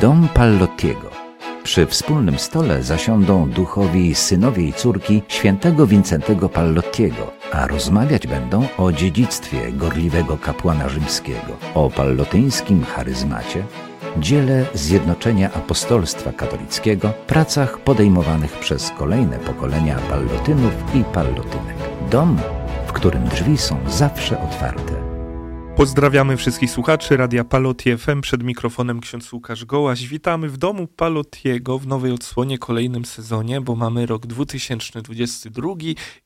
Dom Pallottiego. Przy wspólnym stole zasiądą duchowi synowie i córki świętego Wincentego Pallottiego, a rozmawiać będą o dziedzictwie gorliwego kapłana rzymskiego, o pallotyńskim charyzmacie, dziele zjednoczenia apostolstwa katolickiego, pracach podejmowanych przez kolejne pokolenia pallotynów i pallotynek. Dom, w którym drzwi są zawsze otwarte. Pozdrawiamy wszystkich słuchaczy Radia Palotie FM. Przed mikrofonem ksiądz Łukasz Gołaś. Witamy w domu Palotiego w nowej odsłonie, kolejnym sezonie, bo mamy rok 2022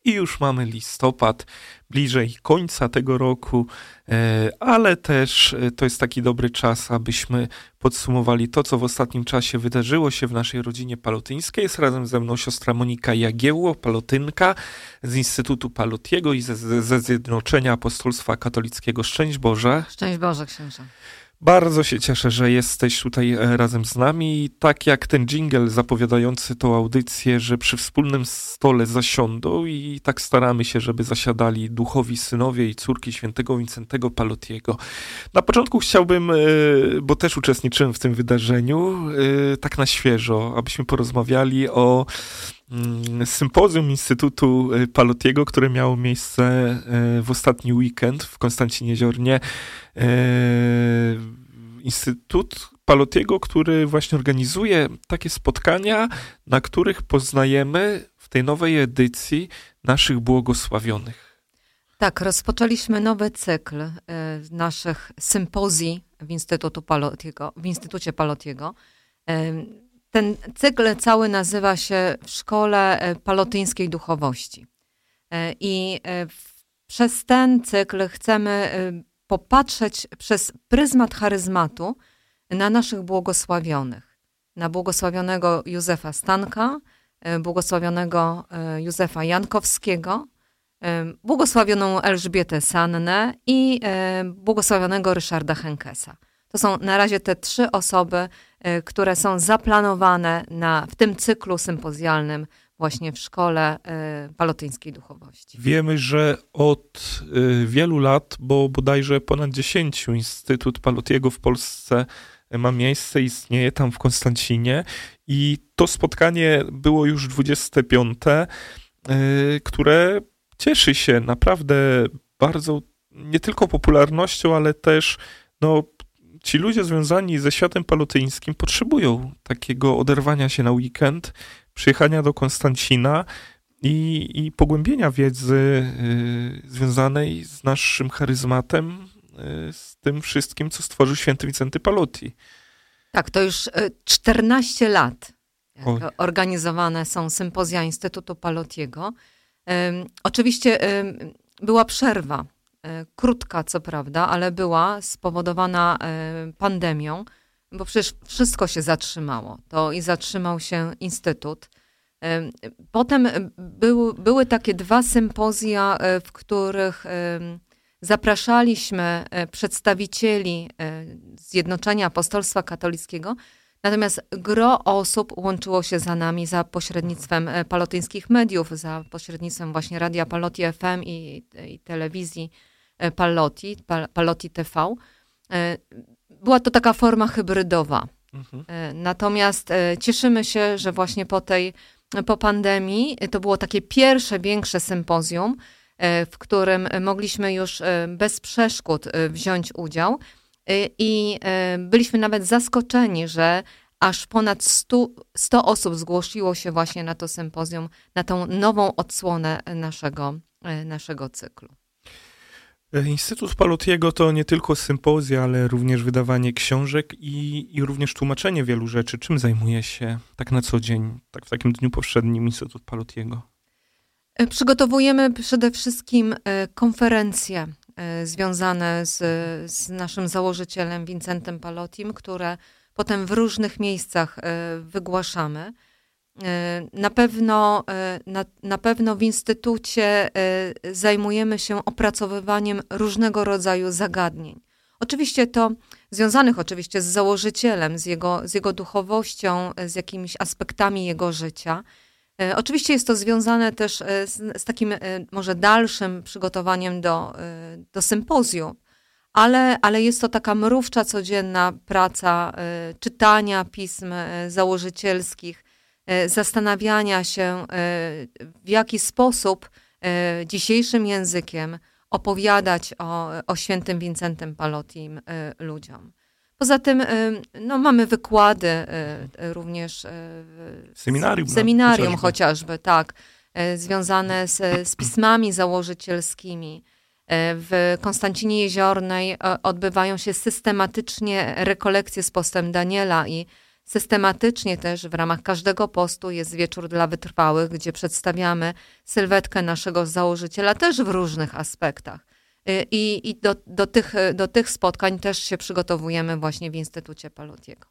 i już mamy listopad, bliżej końca tego roku, e, ale też e, to jest taki dobry czas, abyśmy podsumowali to, co w ostatnim czasie wydarzyło się w naszej rodzinie palotyńskiej. Jest razem ze mną siostra Monika Jagiełło, palotynka z Instytutu Palotiego i ze, ze Zjednoczenia Apostolstwa Katolickiego. Szczęść Boże. Szczęść Boże, księża. Bardzo się cieszę, że jesteś tutaj e, razem z nami. Tak jak ten jingle zapowiadający tą audycję, że przy wspólnym stole zasiądą i tak staramy się, żeby zasiadali duchowi synowie i córki świętego Wincentego Palotiego. Na początku chciałbym, e, bo też uczestniczyłem w tym wydarzeniu, e, tak na świeżo, abyśmy porozmawiali o sympozjum Instytutu Palotiego, które miało miejsce w ostatni weekend w Konstancinie Ziornie. Instytut Palotiego, który właśnie organizuje takie spotkania, na których poznajemy w tej nowej edycji naszych błogosławionych. Tak, rozpoczęliśmy nowy cykl y, naszych sympozji w, Instytutu Palotiego, w Instytucie Palotiego. Ten cykl cały nazywa się W Szkole Palotyńskiej Duchowości. Y, I przez ten cykl chcemy popatrzeć przez pryzmat charyzmatu na naszych błogosławionych. Na błogosławionego Józefa Stanka, e, błogosławionego e, Józefa Jankowskiego, e, błogosławioną Elżbietę Sannę i błogosławionego Ryszarda Henkesa. To są na razie te trzy osoby, które są zaplanowane na, w tym cyklu sympozjalnym właśnie w szkole y, palotyńskiej duchowości. Wiemy, że od y, wielu lat, bo bodajże ponad dziesięciu Instytut Palotiego w Polsce ma miejsce, istnieje tam w Konstancinie i to spotkanie było już 25, y, które cieszy się naprawdę bardzo nie tylko popularnością, ale też no, ci ludzie związani ze światem palotyńskim potrzebują takiego oderwania się na weekend, przyjechania do Konstancina i, i pogłębienia wiedzy y, związanej z naszym charyzmatem, y, z tym wszystkim, co stworzył święty Wicenty Palotti. Tak, to już 14 y, lat organizowane są sympozja Instytutu Palottiego. Oczywiście była przerwa, y, krótka co prawda, ale była spowodowana y, pandemią bo przecież wszystko się zatrzymało. To i zatrzymał się Instytut. Potem był, były takie dwa sympozja, e, w których zapraszaliśmy e, przedstawicieli e, Zjednoczenia Apostolstwa Katolickiego, natomiast gro osób łączyło się za nami za pośrednictwem palotyńskich mediów, za pośrednictwem właśnie Radia Paloti FM i, i telewizji Paloti, Paloti TV była to taka forma hybrydowa. Mhm. E, natomiast e, cieszymy się, że właśnie po tej, po pandemii to było takie pierwsze, większe sympozjum, e, w którym mogliśmy już bez przeszkód wziąć udział. I byliśmy nawet zaskoczeni, że aż ponad 100, 100 osób zgłosiło się właśnie na to sympozjum, na tą nową odsłonę naszego, naszego cyklu. Instytut Palotiego to nie tylko sympozja, ale również wydawanie książek i, i również tłumaczenie wielu rzeczy. Czym zajmuje się tak na co dzień, tak w takim dniu powszednim Instytut Palotiego? E, przygotowujemy przede wszystkim e, konferencje e, związane z, z naszym założycielem Vincentem Palotim, które potem w różnych miejscach wygłaszamy. E, na pewno, e, na, na pewno w instytucie e, zajmujemy się opracowywaniem różnego rodzaju zagadnień. Oczywiście to związanych oczywiście z założycielem, z jego, z jego duchowością, z jakimiś aspektami jego życia. Oczywiście jest to związane też z, z takim może dalszym przygotowaniem do, do sympozjum, ale, ale jest to taka mrówcza codzienna praca czytania pism założycielskich, zastanawiania się, w jaki sposób dzisiejszym językiem opowiadać o, o świętym Wincentym Palotim ludziom. Poza tym no, mamy wykłady również w seminarium, w seminarium no, chociażby, tak, związane z, z pismami założycielskimi. W Konstancinie Jeziornej odbywają się systematycznie rekolekcje z postem Daniela i systematycznie też w ramach każdego postu jest wieczór dla wytrwałych, gdzie przedstawiamy sylwetkę naszego założyciela też w różnych aspektach. Y, I, i do, do, tych, do tych spotkań też się przygotowujemy właśnie w Instytucie Palotiego.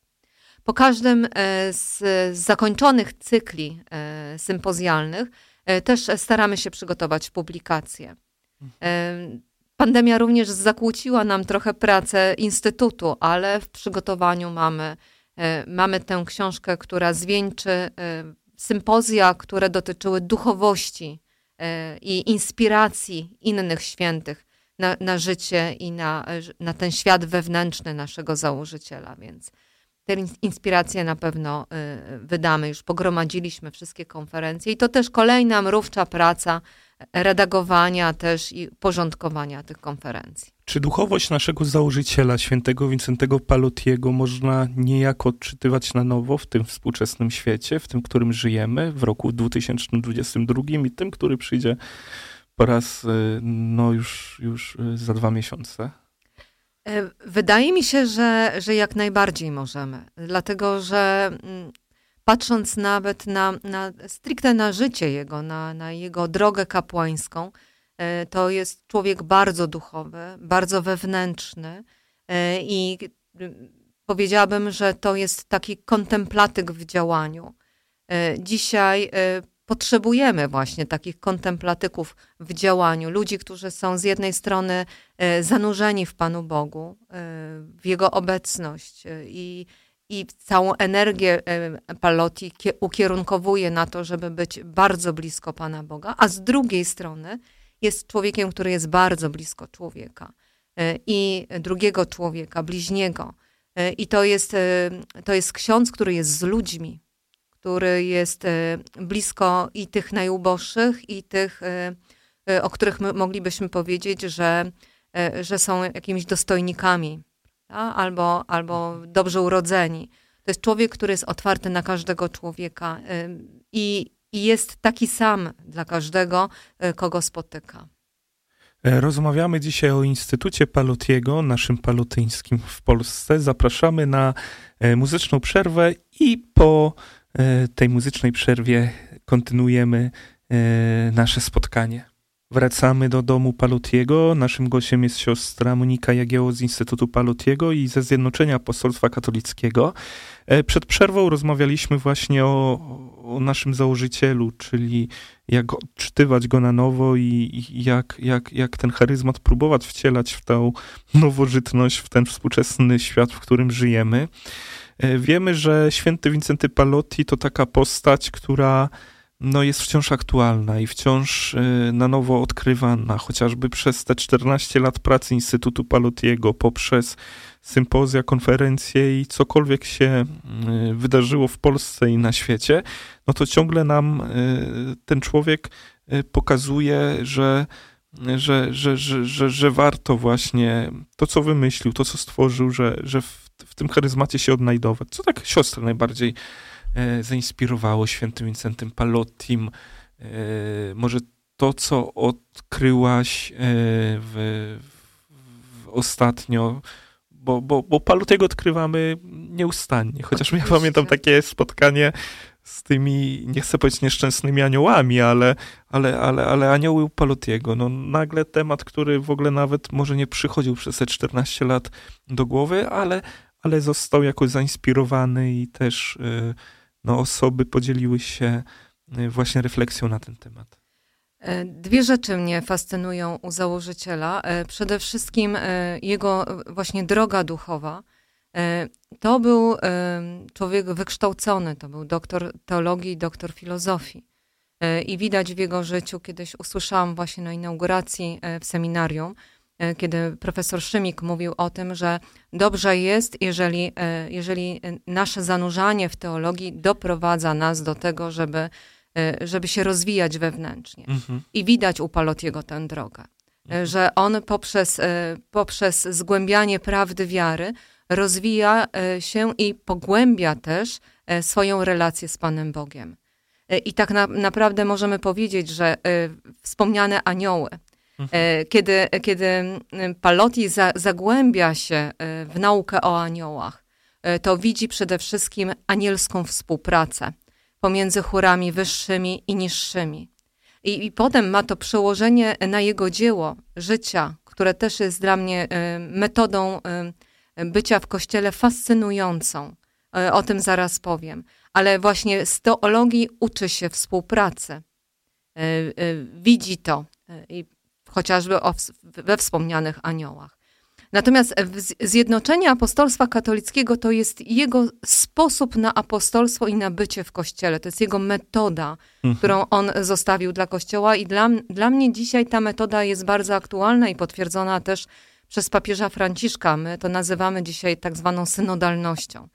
Po każdym e, z zakończonych cykli e, sympozjalnych e, też staramy się przygotować publikacje. Pandemia również zakłóciła nam trochę pracę Instytutu, ale w przygotowaniu mamy, mamy tę książkę, która zwieńczy sympozja, które dotyczyły duchowości i inspiracji innych świętych na, na życie i na, na ten świat wewnętrzny naszego założyciela, więc te inspiracje na pewno wydamy. Już pogromadziliśmy wszystkie konferencje i to też kolejna mrówcza praca redagowania też i porządkowania tych konferencji. Czy duchowość naszego założyciela, świętego Wincentego Palotiego, można niejako odczytywać na nowo w tym współczesnym świecie, w tym, którym żyjemy, w roku 2022 i tym, który przyjdzie po raz y, no już, już y, za dwa miesiące? E, wydaje mi się, że, że jak najbardziej możemy, dlatego że mm, patrząc nawet na, na stricte na życie jego, na, na jego drogę kapłańską, to jest człowiek bardzo duchowy, bardzo wewnętrzny e, i powiedziałabym, że to jest taki kontemplatyk w działaniu. Dzisiaj potrzebujemy właśnie takich kontemplatyków w działaniu, ludzi, którzy są z jednej strony e, zanurzeni w Panu Bogu, e, w Jego obecność e, i, i całą energię Palotti ukierunkowuje na to, żeby być bardzo blisko Pana Boga, a z drugiej strony jest człowiekiem, który jest bardzo blisko człowieka i drugiego człowieka, bliźniego. I to jest, to jest ksiądz, który jest z ludźmi, który jest e, blisko i tych najuboższych, i tych, e, e, o których moglibyśmy powiedzieć, że, że są jakimiś dostojnikami albo, albo dobrze urodzeni. To jest człowiek, który jest otwarty na każdego człowieka i, i jest taki sam dla każdego, kogo spotyka. Rozmawiamy dzisiaj o Instytucie Palotiego, naszym palotyńskim w Polsce. Zapraszamy na muzyczną przerwę i po E, tej muzycznej przerwie kontynuujemy e, nasze spotkanie. Wracamy do domu Palutiego. Naszym gościem jest siostra Monika Jagieło z Instytutu Palutiego i ze Zjednoczenia Apostolstwa Katolickiego. E, przed przerwą rozmawialiśmy właśnie o, o naszym założycielu, czyli jak odczytywać go na nowo i, i jak, jak, jak ten charyzmat próbować wcielać w tę nowożytność, w ten współczesny świat, w którym żyjemy. E, wiemy, że święty Wincenty Palotti to taka postać, która no, jest wciąż aktualna i wciąż e, na nowo odkrywana, chociażby przez te 14 lat pracy Instytutu Palottiego, poprzez sympozja, konferencje i cokolwiek się e, wydarzyło w Polsce i na świecie, no to ciągle nam ten człowiek pokazuje, że że, że, że, że, że warto właśnie to, co wymyślił, to, co stworzył, że, że w, w tym charyzmacie się odnajdować. Co tak siostrę najbardziej zainspirowało świętym Vincentym Palottim? E, może to, co odkryłaś e, w, w, ostatnio, bo, bo, bo Palutiego odkrywamy nieustannie. Chociaż ja pamiętam takie spotkanie z tymi, nie chcę powiedzieć nieszczęsnymi aniołami, ale, ale, ale, ale anioły Palutiego. No nagle temat, który w ogóle nawet może nie przychodził przez te 14 lat do głowy, ale, ale został jakoś zainspirowany i też y, no, osoby podzieliły się y, właśnie refleksją na ten temat. E, dwie rzeczy mnie fascynują u założyciela. E, przede wszystkim e, jego właśnie droga duchowa to był człowiek wykształcony, to był doktor teologii, doktor filozofii. I widać w jego życiu, kiedyś usłyszałam właśnie na inauguracji w seminarium, kiedy profesor Szymik mówił o tym, że dobrze jest, jeżeli, jeżeli nasze zanurzanie w teologii doprowadza nas do tego, żeby, żeby się rozwijać wewnętrznie. Mhm. I widać u Palotiego tę drogę. Mhm. Że on poprzez, poprzez zgłębianie prawdy wiary rozwija się i pogłębia też swoją relację z Panem Bogiem. E, I tak na, naprawdę możemy powiedzieć, że e, wspomniane anioły, mhm. E, kiedy, kiedy Palotti za, zagłębia się w naukę o aniołach, to widzi przede wszystkim anielską współpracę pomiędzy chórami wyższymi i niższymi. I, I potem ma to przełożenie na jego dzieło życia, które też jest dla mnie metodą bycia w kościele fascynującą. O tym zaraz powiem ale właśnie z teologii uczy się współpracy. E, e, widzi to e, i chociażby we wspomnianych aniołach. Natomiast zjednoczenie apostolstwa katolickiego to jest jego sposób na apostolstwo i na bycie w kościele. To jest jego metoda, mhm. którą on zostawił dla kościoła, i dla, dla mnie dzisiaj ta metoda jest bardzo aktualna i potwierdzona też przez papieża Franciszka. My to nazywamy dzisiaj tak zwaną synodalnością.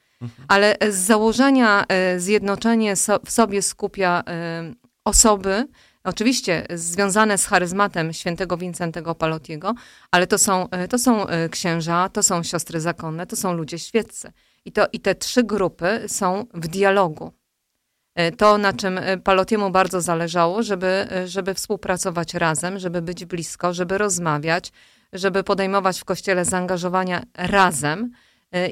Ale z założenia e, zjednoczenie w sobie skupia e, osoby, oczywiście związane z charyzmatem świętego Wincentego Palotiego, ale to są, e, to są księża, to są siostry zakonne, to są ludzie świeccy. I, to, I te trzy grupy są w dialogu. To, na czym Palotiemu bardzo zależało, żeby, żeby współpracować razem, żeby być blisko, żeby rozmawiać, żeby podejmować w kościele zaangażowania razem.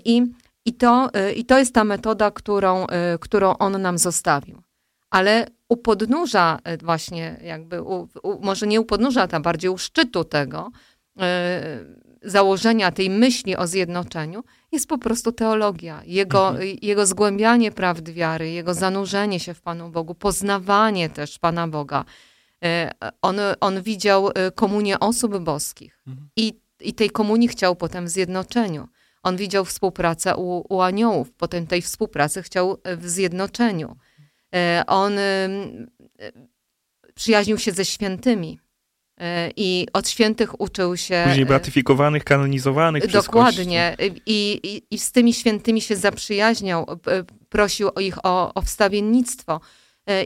I i to, I to jest ta metoda, którą, którą on nam zostawił. Ale u podnóża y, właśnie, jakby, u, u, może nie u podnóża, a bardziej u szczytu tego założenia, tej myśli o zjednoczeniu, jest po prostu teologia. Jego, mhm. jego zgłębianie prawd wiary, jego zanurzenie się w Panu Bogu, poznawanie też Pana Boga. On, on widział komunię osób boskich mhm. i, i tej komunii chciał potem w zjednoczeniu. On widział współpracę u, u aniołów, potem tej współpracy chciał e, w zjednoczeniu. E, on e, przyjaźnił się ze świętymi i od świętych uczył się. Później beatyfikowanych, kanonizowanych. Dokładnie. I, i, I z tymi świętymi się zaprzyjaźniał, prosił ich o, o wstawiennictwo.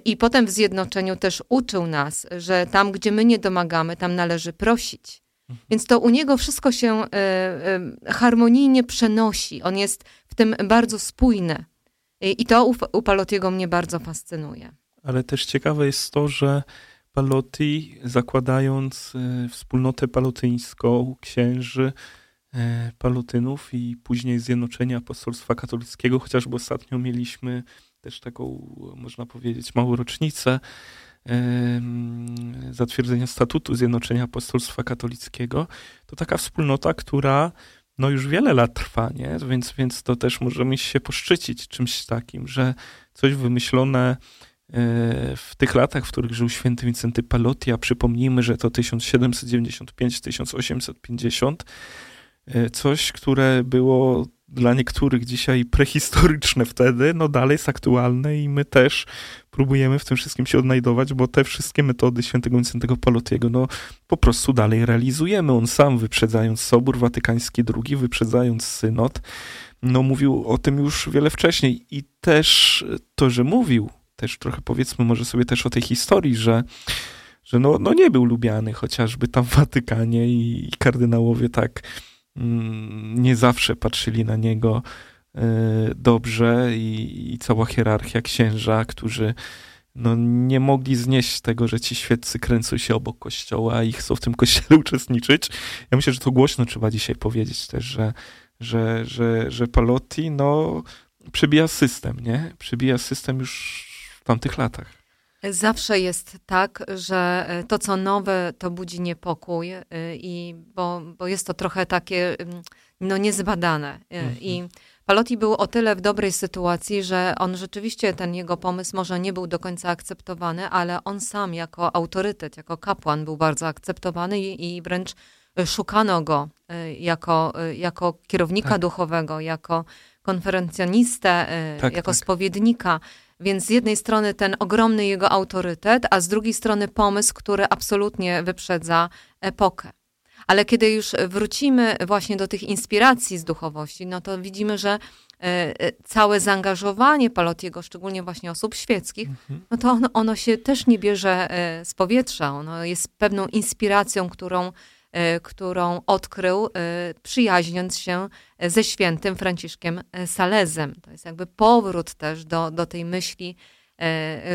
I potem w zjednoczeniu też uczył nas, że tam, gdzie my nie domagamy, tam należy prosić. Więc to u niego wszystko się e, e, harmonijnie przenosi. On jest w tym bardzo spójny. I to u, u Palotiego mnie bardzo fascynuje. Ale też ciekawe jest to, że Palotti, zakładając e, wspólnotę palotyńską, księży, palotynów i później zjednoczenie apostolstwa katolickiego, chociażby ostatnio mieliśmy też taką, można powiedzieć, małą rocznicę zatwierdzenia statutu Zjednoczenia Apostolstwa Katolickiego, to taka wspólnota, która no już wiele lat trwa, nie? Więc, więc to też możemy się poszczycić czymś takim, że coś wymyślone e, w tych latach, w których żył święty Wincenty Palotti, a przypomnijmy, że to 1795-1850, e, coś, które było dla niektórych dzisiaj prehistoryczne wtedy, no dalej jest aktualne i my też próbujemy w tym wszystkim się odnajdować, bo te wszystkie metody świętego Wincentego Palotiego, no po prostu dalej realizujemy. On sam wyprzedzając Sobór Watykański II, wyprzedzając synod, no mówił o tym już wiele wcześniej i też to, że mówił, też trochę powiedzmy może sobie też o tej historii, że że no, no nie był lubiany chociażby tam w Watykanie i, i kardynałowie tak nie zawsze patrzyli na niego E, dobrze i, i cała hierarchia księża, którzy no, nie mogli znieść tego, że ci świeccy kręcą się obok kościoła i chcą w tym kościele uczestniczyć. Ja myślę, że to głośno trzeba dzisiaj powiedzieć też, że, że, że, że Palotti no, przebija system, nie? Przebija system już w tamtych latach. Zawsze jest tak, że to, co nowe, to budzi niepokój, y, i bo, bo jest to trochę takie no, niezbadane. Mhm. I Palotti był o tyle w dobrej sytuacji, że on rzeczywiście, ten jego pomysł może nie był do końca akceptowany, ale on sam jako autorytet, jako kapłan był bardzo akceptowany i, i wręcz szukano go jako, jako kierownika tak. duchowego, jako konferencjonistę, tak, jako tak. spowiednika. Więc z jednej strony ten ogromny jego autorytet, a z drugiej strony pomysł, który absolutnie wyprzedza epokę. Ale kiedy już wrócimy właśnie do tych inspiracji z duchowości, no to widzimy, że e, e, całe zaangażowanie Palotiego, szczególnie właśnie osób świeckich, mhm. no to ono, ono, się też nie bierze e, z powietrza. Ono jest pewną inspiracją, którą, którą odkrył, przyjaźniąc się ze świętym Franciszkiem Salezem. To jest jakby powrót też do, do tej myśli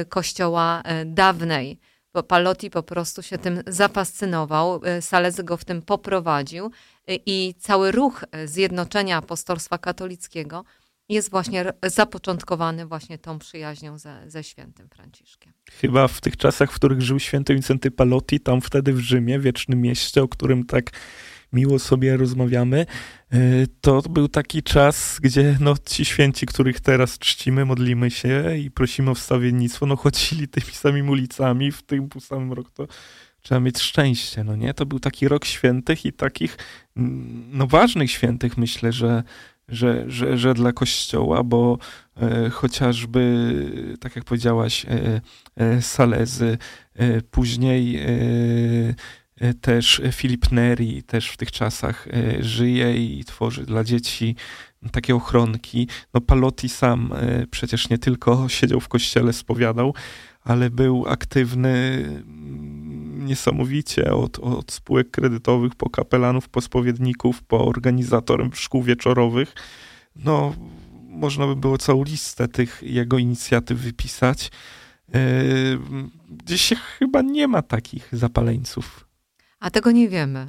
kościoła dawnej bo Palotti po prostu się tym zafascynował, e, Salez go w tym poprowadził e, i cały ruch e, zjednoczenia apostolstwa katolickiego jest właśnie zapoczątkowany właśnie tą przyjaźnią ze, ze świętym Franciszkiem. Chyba w tych czasach, w których żył święty Wincenty Palotti, tam wtedy w Rzymie, wiecznym mieście, o którym tak miło sobie rozmawiamy. E, to był taki czas, gdzie no, ci święci, których teraz czcimy, modlimy się i prosimy o wstawiennictwo, no chodzili tymi samymi ulicami w tym samym roku. To trzeba mieć szczęście, no nie? To był taki rok świętych i takich no ważnych świętych, myślę, że, że, że, że dla Kościoła, bo e, chociażby, tak jak powiedziałaś, e, e, Salezy, e, później e, E, też Filip Neri też w tych czasach żyje i tworzy dla dzieci takie ochronki. No Palotti sam przecież nie tylko siedział w kościele, spowiadał, ale był aktywny niesamowicie od, od spółek kredytowych po kapelanów, po spowiedników, po organizatorem szkół wieczorowych. No, można by było całą listę tych jego inicjatyw wypisać. Gdzieś chyba nie ma takich zapaleńców. A tego nie wiemy.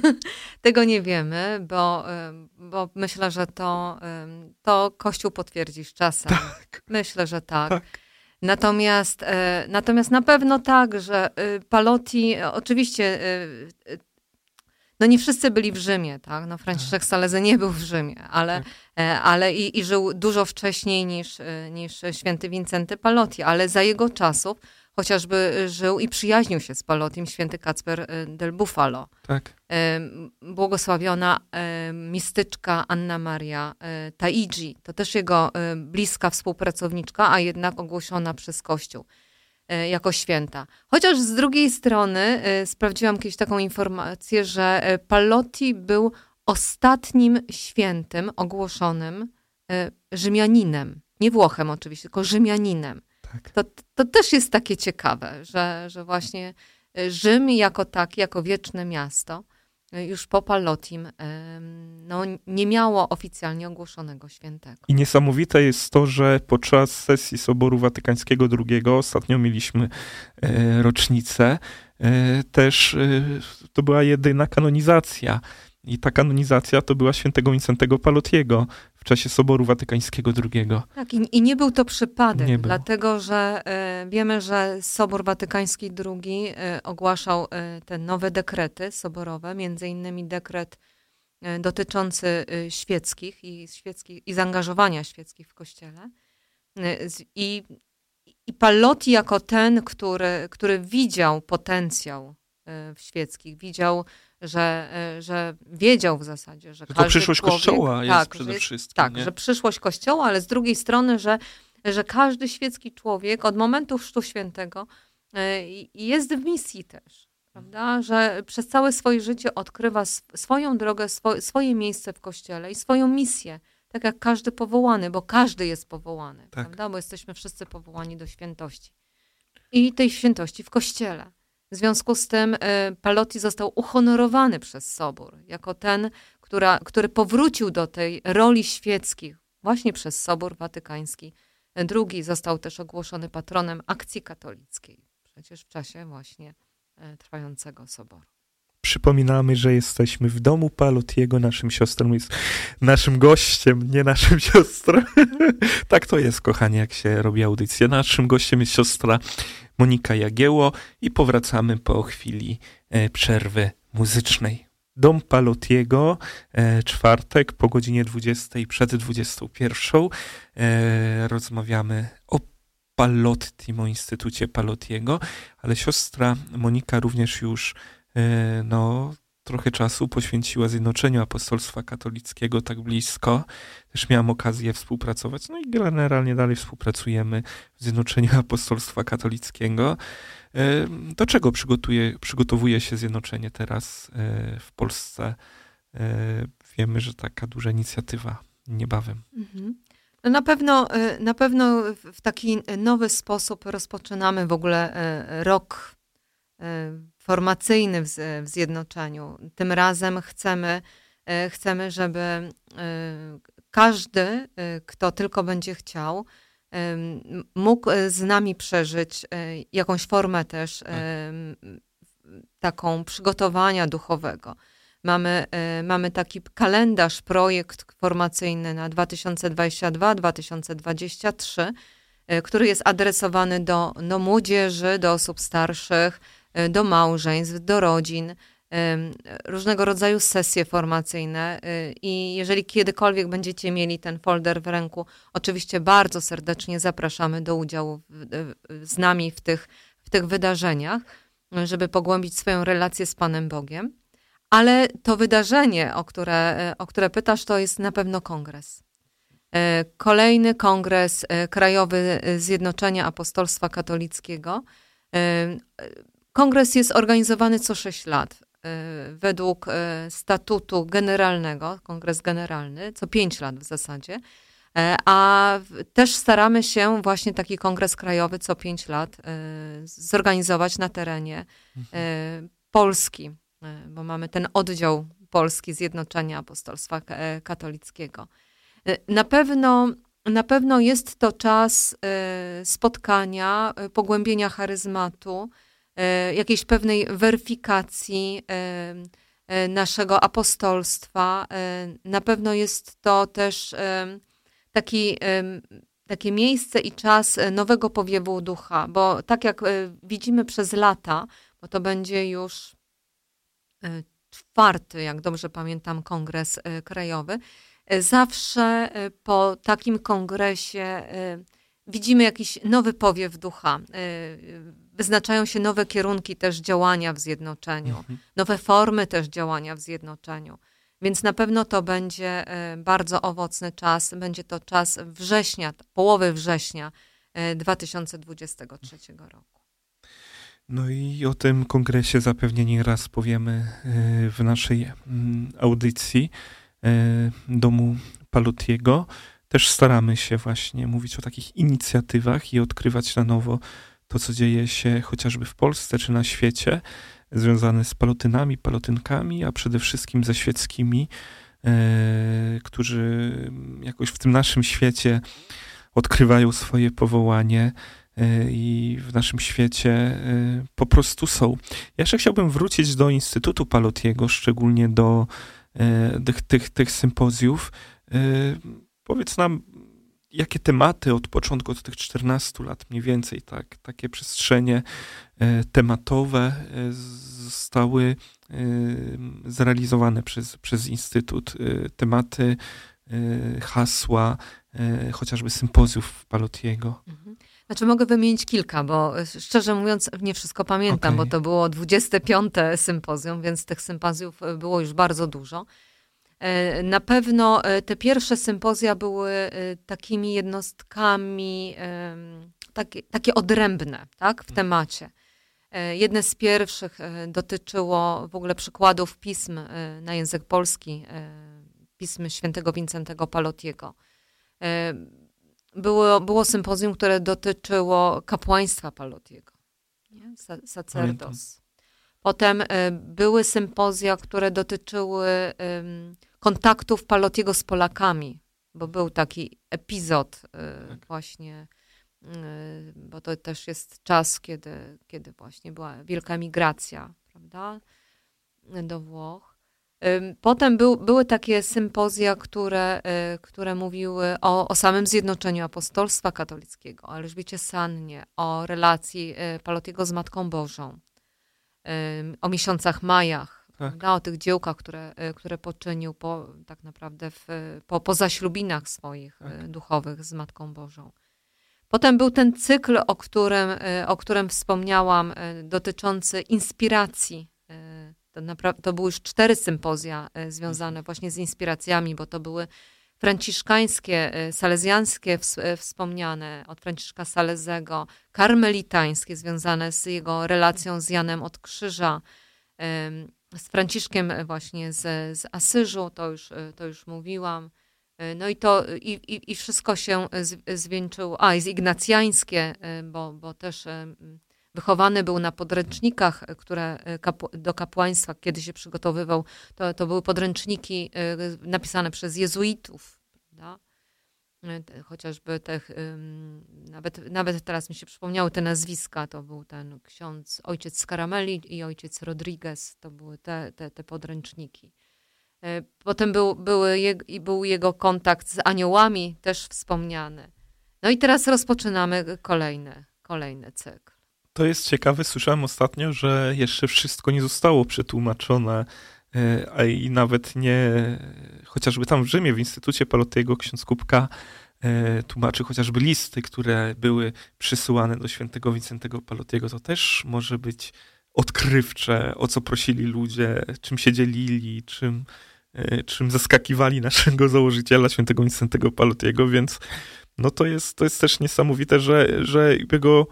tego nie wiemy, bo, bo myślę, że to, to Kościół potwierdzi z czasem. Tak. Myślę, że tak. tak. Natomiast, e, natomiast na pewno tak, że y, Palotti, oczywiście, y, y, no nie wszyscy byli w Rzymie, tak? No Franciszek tak. Saleze nie był w Rzymie, ale, tak. E, ale i, i żył dużo wcześniej niż, niż święty Wincenty Palotti, ale za jego czasów chociażby y, żył i przyjaźnił się z Palotim święty Kacper y, del Buffalo. Tak. Błogosławiona mistyczka Anna Maria y, Taigi, to też jego bliska współpracowniczka, a jednak ogłoszona przez Kościół jako święta. Chociaż z drugiej strony sprawdziłam kiedyś taką informację, że Palotti był ostatnim świętym ogłoszonym Rzymianinem. Nie Włochem oczywiście, tylko Rzymianinem. Tak. To, to też jest takie ciekawe, że, że właśnie Rzym jako tak, jako wieczne miasto, już po Palotim no, nie miało oficjalnie ogłoszonego świętego. I niesamowite jest to, że podczas sesji Soboru Watykańskiego II, ostatnio mieliśmy e, rocznicę, e, też e, to była jedyna kanonizacja i ta kanonizacja to była świętego Wincentego Palotiego w czasie Soboru Watykańskiego II. Tak, i, i nie był to przypadek, dlatego że y, wiemy, że Sobor Watykański II y, ogłaszał y, te nowe dekrety soborowe, między innymi dekret dotyczący świeckich i, świeckich i zaangażowania świeckich w kościele. I, i Palotti jako ten, który, który widział potencjał w świeckich, widział że, e, że wiedział w zasadzie, że, że to przyszłość człowiek, Kościoła jest tak, przede wszystkim. Tak, nie? że przyszłość Kościoła, ale z drugiej strony, że, że każdy świecki człowiek od momentu Chrztu Świętego e, jest w misji też. Prawda? Że przez całe swoje życie odkrywa swoją drogę, swoje miejsce w Kościele i swoją misję. Tak jak każdy powołany, bo każdy jest powołany, tak. prawda? Bo jesteśmy wszyscy powołani do świętości. I tej świętości w Kościele. W związku z tym y, Palotti został uhonorowany przez Sobór jako ten, która, który powrócił do tej roli świeckich właśnie przez Sobór Watykański. Drugi został też ogłoszony patronem akcji katolickiej, przecież w czasie właśnie y, trwającego Soboru. Przypominamy, że jesteśmy w domu Palotiego, naszym siostrą jest naszym gościem, nie naszym siostrą. tak to jest, kochanie, jak się robi audycję. Naszym gościem jest siostra Monika Jagieło i powracamy po chwili e, przerwy muzycznej. Dom Palotiego, e, czwartek po godzinie 20 przed 21. E, rozmawiamy o Palottim, o Instytucie Palotiego, ale siostra Monika również już no, trochę czasu poświęciła Zjednoczeniu Apostolstwa Katolickiego tak blisko. Też miałam okazję współpracować, no i generalnie dalej współpracujemy w Zjednoczeniu Apostolstwa Katolickiego. Do czego przygotuje, przygotowuje się Zjednoczenie teraz w Polsce? Wiemy, że taka duża inicjatywa niebawem. Mhm. No na pewno, na pewno w taki nowy sposób rozpoczynamy w ogóle rok formacyjny w, w zjednoczeniu. Tym razem chcemy, e, chcemy, żeby e, każdy, e, kto tylko będzie chciał, mógł z nami przeżyć jakąś formę też tak. taką przygotowania duchowego. Mamy, mamy taki kalendarz, projekt formacyjny na 2022-2023, który jest adresowany do, do młodzieży, do osób starszych, do małżeństw, do rodzin, różnego rodzaju sesje formacyjne e, i jeżeli kiedykolwiek będziecie mieli ten folder w ręku, oczywiście bardzo serdecznie zapraszamy do udziału z nami w tych, w tych wydarzeniach, żeby pogłębić swoją relację z Panem Bogiem. Ale to wydarzenie, o które, e, o które pytasz, to jest na pewno kongres. Kolejny kongres krajowy Zjednoczenia Apostolstwa Katolickiego Kongres jest organizowany co 6 lat. Y, według y, statutu generalnego, kongres generalny, co 5 lat w zasadzie. E, a też staramy się właśnie taki kongres krajowy co 5 lat y, zorganizować na terenie mhm. Polski, bo mamy ten oddział Polski Zjednoczenia Apostolstwa Katolickiego. Na pewno, na pewno jest to czas spotkania, pogłębienia charyzmatu, E, jakiejś pewnej weryfikacji e, e, naszego apostolstwa. Na pewno jest to też taki, takie miejsce i czas nowego powiewu ducha, bo tak jak widzimy przez lata, bo to będzie już czwarty, jak dobrze pamiętam, kongres krajowy, zawsze po takim kongresie widzimy jakiś nowy powiew ducha wyznaczają się nowe kierunki też działania w zjednoczeniu, mhm. nowe formy też działania w zjednoczeniu. Więc na pewno to będzie e, bardzo owocny czas. Będzie to czas września, połowy września 2023 e, roku. No i o tym kongresie zapewnie nie raz powiemy w naszej mm, audycji Domu Palutiego. Też staramy się właśnie mówić o takich inicjatywach i odkrywać na nowo to, co dzieje się chociażby w Polsce czy na świecie, związane z palotynami, palotynkami, a przede wszystkim ze świeckimi, e, którzy jakoś w tym naszym świecie odkrywają swoje powołanie e, i w naszym świecie e, po prostu są. Ja jeszcze chciałbym wrócić do Instytutu Palotiego, szczególnie do tych, tych, tych sympozjów. Powiedz nam, jakie tematy od początku, od tych 14 lat mniej więcej, tak, takie przestrzenie e, tematowe e, zostały e, zrealizowane przez, przez Instytut. Tematy, hasła, chociażby sympozjów Palotiego. Mhm. Znaczy mogę wymienić kilka, bo szczerze mówiąc nie wszystko pamiętam, okay. bo to było 25. sympozjum, więc tych sympozjów było już bardzo dużo. E, na pewno e, te pierwsze sympozja były e, takimi jednostkami, takie, takie odrębne tak, w mhm. temacie. Jedne z pierwszych dotyczyło w ogóle przykładów pism na język polski, pism świętego Wincentego Palotiego. Było, było sympozjum, które dotyczyło kapłaństwa Palotiego, nie? sacerdos. Potem były sympozja, które dotyczyły kontaktów Palotiego z Polakami, bo był taki epizod y, tak. właśnie, y, bo to też jest czas, kiedy, kiedy właśnie była wielka migracja, prawda, do Włoch. Potem był, były takie sympozja, które, y, które mówiły o, o samym zjednoczeniu apostolstwa katolickiego, o Elżbiecie Sannie, o relacji Palotiego z Matką Bożą, o miesiącach majach, tak. o tych dziełkach, które, e, które poczynił po, tak naprawdę w, po, po zaślubinach swoich e, tak. duchowych z Matką Bożą. Potem był ten cykl, o którym, e, o którym wspomniałam, dotyczący inspiracji To, to były już cztery sympozja związane właśnie z inspiracjami, bo to były franciszkańskie, e, salezjańskie e, wspomniane od Franciszka Salezego, karmelitańskie związane z jego relacją z Janem od Krzyża, z Franciszkiem właśnie z, z Asyżu, to już, to już mówiłam. No i to i, i, i wszystko się zwieńczyło. A, i z ignacjańskie, bo, bo też wychowany był na podręcznikach, które do kapłaństwa, kiedy się przygotowywał, to, to były podręczniki napisane przez jezuitów. Prawda? Chociażby tych, nawet, nawet teraz mi się przypomniały te nazwiska, to był ten ksiądz, ojciec Scaramelli i ojciec Rodriguez, to były te, te, te podręczniki. E, potem był, były jego, był jego kontakt z aniołami, też wspomniany. No i teraz rozpoczynamy kolejny, kolejny cykl. To jest ciekawe, słyszałem ostatnio, że jeszcze wszystko nie zostało przetłumaczone, e, a i nawet nie, chociażby tam w Rzymie, w Instytucie Palotiego, ksiądz Kubka e, tłumaczy chociażby listy, które były przysyłane do świętego Wincentego Palotiego. To też może być odkrywcze, o co prosili ludzie, czym się dzielili, czym, e, czym zaskakiwali naszego założyciela, świętego Wincentego Palotiego, więc no to jest, to jest też niesamowite, że, że jego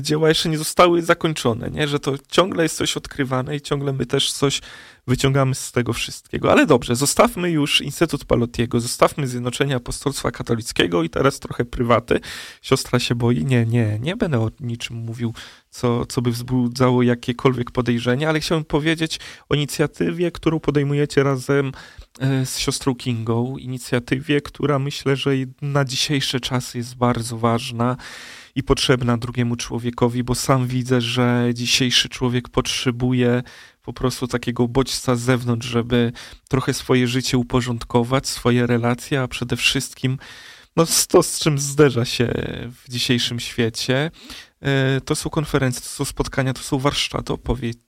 dzieła jeszcze nie zostały zakończone, nie? że to ciągle jest coś odkrywane i ciągle my też coś wyciągamy z tego wszystkiego. Ale dobrze, zostawmy już Instytut Palotiego, zostawmy Zjednoczenie Apostolstwa Katolickiego i teraz trochę prywaty. Siostra się boi. Nie, nie, nie będę o niczym mówił, co, co by wzbudzało jakiekolwiek podejrzenia, ale chciałbym powiedzieć o inicjatywie, którą podejmujecie razem e, z siostrą Kingą. Inicjatywie, która myślę, że na dzisiejsze czasy jest bardzo ważna i potrzebna drugiemu człowiekowi, bo sam widzę, że dzisiejszy człowiek potrzebuje po prostu takiego bodźca z zewnątrz, żeby trochę swoje życie uporządkować, swoje relacje, a przede wszystkim no, to, z czym zderza się w dzisiejszym świecie. E, to są konferencje, to są spotkania, to są warsztaty. Opowiedz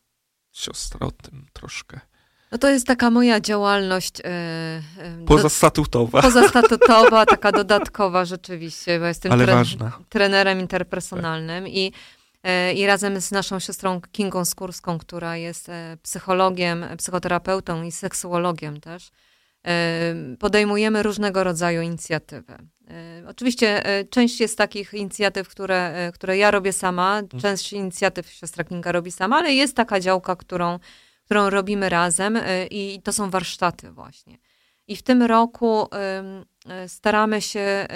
siostra o tym troszkę. No to jest taka moja działalność. Yy, pozastatutowa. Pozastatutowa, taka dodatkowa rzeczywiście, bo jestem tre trenerem interpersonalnym i, yy, i razem z naszą siostrą Kingą Skórską, która jest yy, psychologiem, psychoterapeutą i seksuologiem też, podejmujemy różnego rodzaju inicjatywy. Oczywiście część jest takich inicjatyw, które, które ja robię sama, mhm. część inicjatyw siostra Kinga robi sama, ale jest taka działka, którą którą robimy razem y, i to są warsztaty właśnie. I w tym roku y, staramy się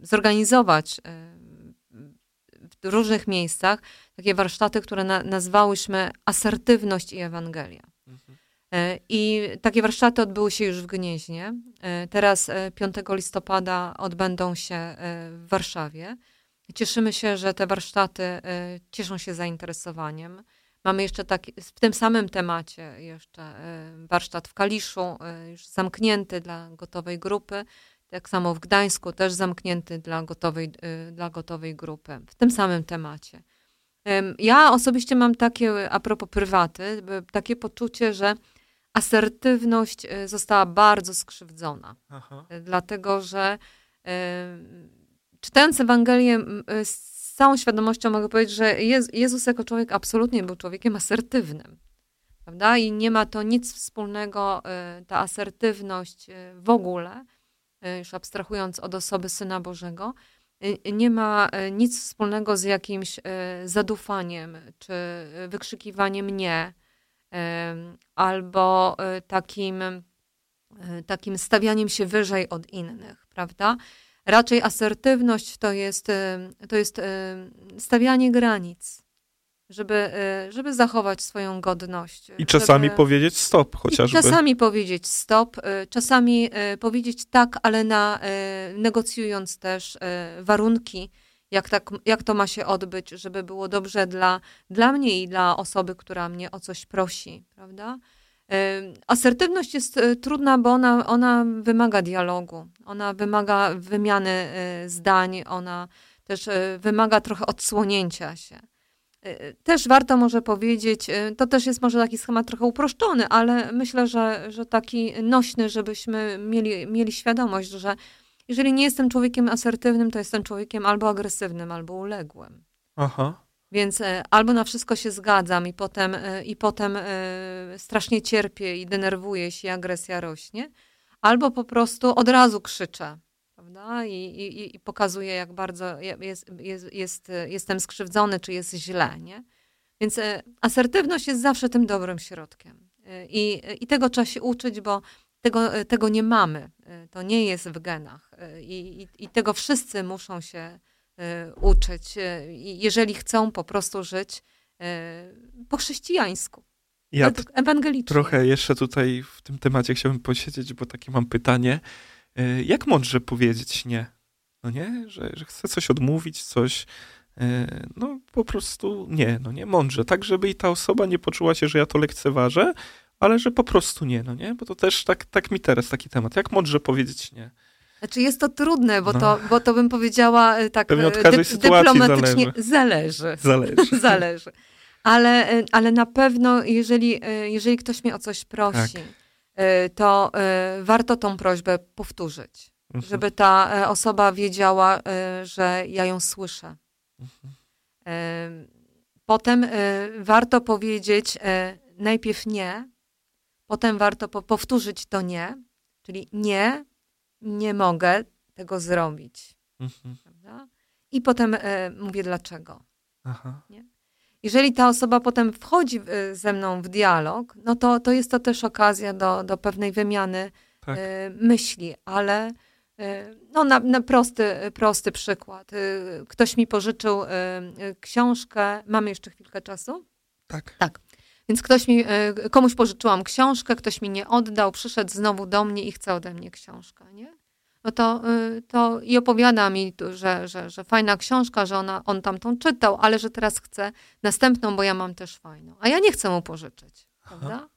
zorganizować w różnych miejscach takie warsztaty, które nazwałyśmy Asertywność i Ewangelia. Mhm. Y, I takie warsztaty odbyły się już w Gnieźnie. Teraz 5 listopada odbędą się w Warszawie. Cieszymy się, że te warsztaty cieszą się zainteresowaniem. Mamy jeszcze taki, w tym samym temacie jeszcze e, warsztat w Kaliszu, e, już zamknięty dla gotowej grupy. Tak samo w Gdańsku też zamknięty dla gotowej, e, dla gotowej grupy. W tym samym temacie. Ja osobiście mam takie, a propos prywaty, takie poczucie, że asertywność została bardzo skrzywdzona. Aha. Dlatego, że czytając Ewangelię całą świadomością mogę powiedzieć, że Jezus jako człowiek absolutnie był człowiekiem asertywnym. Prawda? I nie ma to nic wspólnego, y, ta asertywność y, w ogóle, y, już abstrahując od osoby Syna Bożego, nie ma nic wspólnego z jakimś zadufaniem, czy wykrzykiwaniem nie, albo takim, takim stawianiem się wyżej od innych, prawda? Raczej asertywność to jest, to jest stawianie granic, żeby, żeby zachować swoją godność. I czasami żeby... powiedzieć stop chociażby. I czasami powiedzieć stop, y, czasami y, powiedzieć tak, ale na, y, negocjując też warunki, jak, tak, jak to ma się odbyć, żeby było dobrze dla, dla mnie i dla osoby, która mnie o coś prosi, prawda? Asertywność jest trudna, bo ona, ona wymaga dialogu, ona wymaga wymiany e, zdań, ona też e, wymaga trochę odsłonięcia się. Też warto może powiedzieć, to też jest może taki schemat trochę uproszczony, ale myślę, że, że taki nośny, żebyśmy mieli, mieli świadomość, że jeżeli nie jestem człowiekiem asertywnym, to jestem człowiekiem albo agresywnym, albo uległym. Aha. Więc albo na wszystko się zgadzam i potem, i potem strasznie cierpię i denerwuję się, i agresja rośnie, albo po prostu od razu krzyczę. Prawda? I, i, i pokazuję, jak bardzo jest, jest, jest, jestem skrzywdzony, czy jest źle. Nie? Więc asertywność jest zawsze tym dobrym środkiem. I, I tego trzeba się uczyć, bo tego, tego nie mamy. To nie jest w genach. I, i, i tego wszyscy muszą się uczyć, jeżeli chcą po prostu żyć po chrześcijańsku. Ja ewangelicznie. Trochę jeszcze tutaj w tym temacie chciałbym posiedzieć, bo takie mam pytanie. Jak mądrze powiedzieć nie? No nie, że, że chcę coś odmówić, coś, no po prostu nie, no nie, mądrze. Tak, żeby i ta osoba nie poczuła się, że ja to lekceważę, ale że po prostu nie, no nie? Bo to też tak, tak mi teraz taki temat. Jak mądrze powiedzieć nie? Znaczy jest to trudne, bo, no. to, bo to bym powiedziała e, tak dy, dyplomatycznie. Zależy. Zależy. Zależy. zależy. Ale, e, ale na pewno, jeżeli, e, jeżeli ktoś mnie o coś prosi, tak. to warto tą prośbę powtórzyć. Mhm. Żeby ta osoba wiedziała, że ja ją słyszę. Mhm. Potem warto powiedzieć najpierw nie, potem warto powtórzyć to nie, czyli nie, nie mogę tego zrobić. Mhm. I potem e, mówię dlaczego. Aha. Nie? Jeżeli ta osoba potem wchodzi ze mną w dialog, no to, to jest to też okazja do, do pewnej wymiany tak. e, myśli, ale e, no na, na, prosty, prosty przykład. E, ktoś mi pożyczył książkę. Mamy jeszcze chwilkę czasu? Tak. Tak. Więc ktoś mi, komuś pożyczyłam książkę, ktoś mi nie oddał, przyszedł znowu do mnie i chce ode mnie książkę, nie? No to, e, to i opowiada mi, że, że, że fajna książka, że ona, on tam tą czytał, ale że teraz chce następną, bo ja mam też fajną. A ja nie chcę mu pożyczyć, prawda?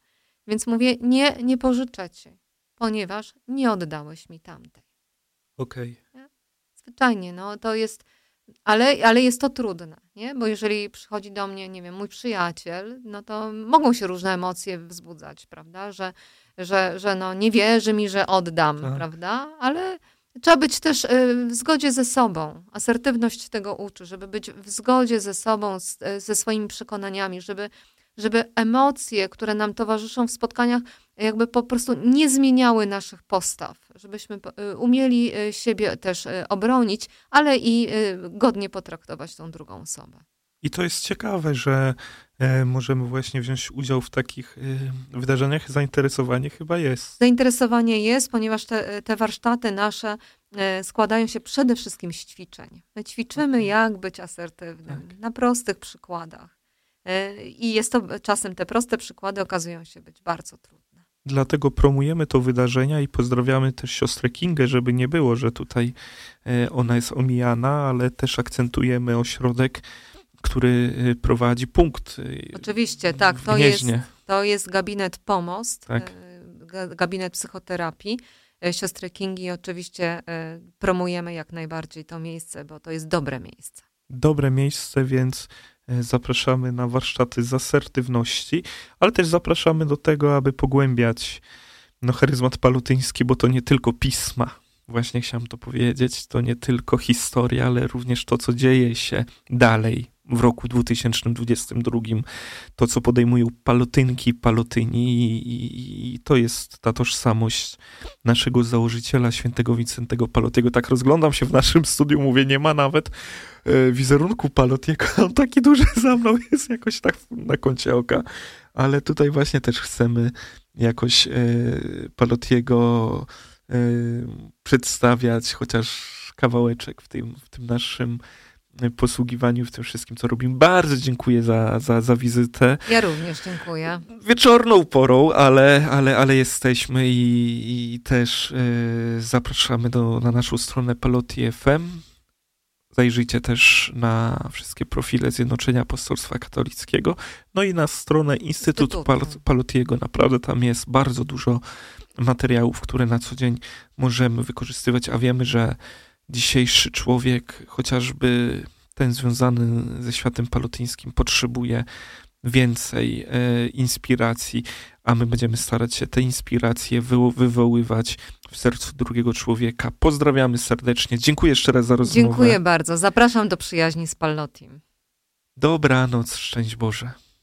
Więc mówię, nie, nie pożyczę ci, ponieważ nie oddałeś mi tamtej. Okej. Okay. Zwyczajnie, no to jest ale, ale jest to trudne, nie? Bo jeżeli przychodzi do mnie, nie wiem, mój przyjaciel, no to mogą się różne emocje wzbudzać, prawda? Że, że, że no nie wierzy mi, że oddam, tak. prawda? Ale trzeba być też y, w zgodzie ze sobą. Asertywność tego uczy, żeby być w zgodzie ze sobą, ze swoimi przekonaniami, żeby żeby emocje, które nam towarzyszą w spotkaniach, jakby po prostu nie zmieniały naszych postaw, żebyśmy y, umieli y, siebie też y, obronić, ale i godnie potraktować tą drugą osobę. I to jest ciekawe, że e, możemy właśnie wziąć udział w takich wydarzeniach. Zainteresowanie chyba jest. Zainteresowanie jest, ponieważ te, te warsztaty nasze e, składają się przede wszystkim z ćwiczeń. My ćwiczymy, mhm. jak być asertywnym tak. na prostych przykładach. E, I jest to czasem te proste przykłady okazują się być bardzo trudne. Dlatego promujemy to wydarzenia i pozdrawiamy też siostrę Kingę, żeby nie było, że tutaj e, ona jest omijana, ale też akcentujemy ośrodek, który e, prowadzi punkt. Oczywiście, tak. To jest, to jest gabinet Pomost, tak. gabinet psychoterapii siostry Kingi. Oczywiście promujemy jak najbardziej to miejsce, bo to jest dobre miejsce. Dobre miejsce, więc E, zapraszamy na warsztaty z asertywności, ale też zapraszamy do tego, aby pogłębiać no, charyzmat palutyński, bo to nie tylko pisma. Właśnie chciałem to powiedzieć, to nie tylko historia, ale również to, co dzieje się dalej w roku 2022, to, co podejmują palotynki, palotyni i, i, i, to jest ta tożsamość naszego założyciela, świętego Wincentego Palotiego. Tak rozglądam się w naszym studiu, mówię, nie ma nawet e, wizerunku Palotiego, on taki duży za mną jest jakoś tak na kącie oka, ale tutaj właśnie też chcemy jakoś e, Palotiego e, przedstawiać, chociaż kawałeczek w tym, w tym naszym posługiwaniu w tym wszystkim, co robimy. Bardzo dziękuję za, za, za wizytę. Ja również dziękuję. Wieczorną porą, ale, ale, ale jesteśmy i, i też y, zapraszamy do, na naszą stronę Paloti FM. Zajrzyjcie też na wszystkie profile Zjednoczenia Apostolstwa Katolickiego, no i na stronę Instytutu, Instytutu. Palotiego. Naprawdę tam jest bardzo dużo materiałów, które na co dzień możemy wykorzystywać, a wiemy, że dzisiejszy człowiek, chociażby ten związany ze światem palotyńskim, potrzebuje więcej e, inspiracji, a my będziemy starać się te inspiracje wy, wywoływać w sercu drugiego człowieka. Pozdrawiamy serdecznie. Dziękuję jeszcze raz za rozmowę. Dziękuję bardzo. Zapraszam do przyjaźni z Pallotim. Dobranoc, szczęść Boże.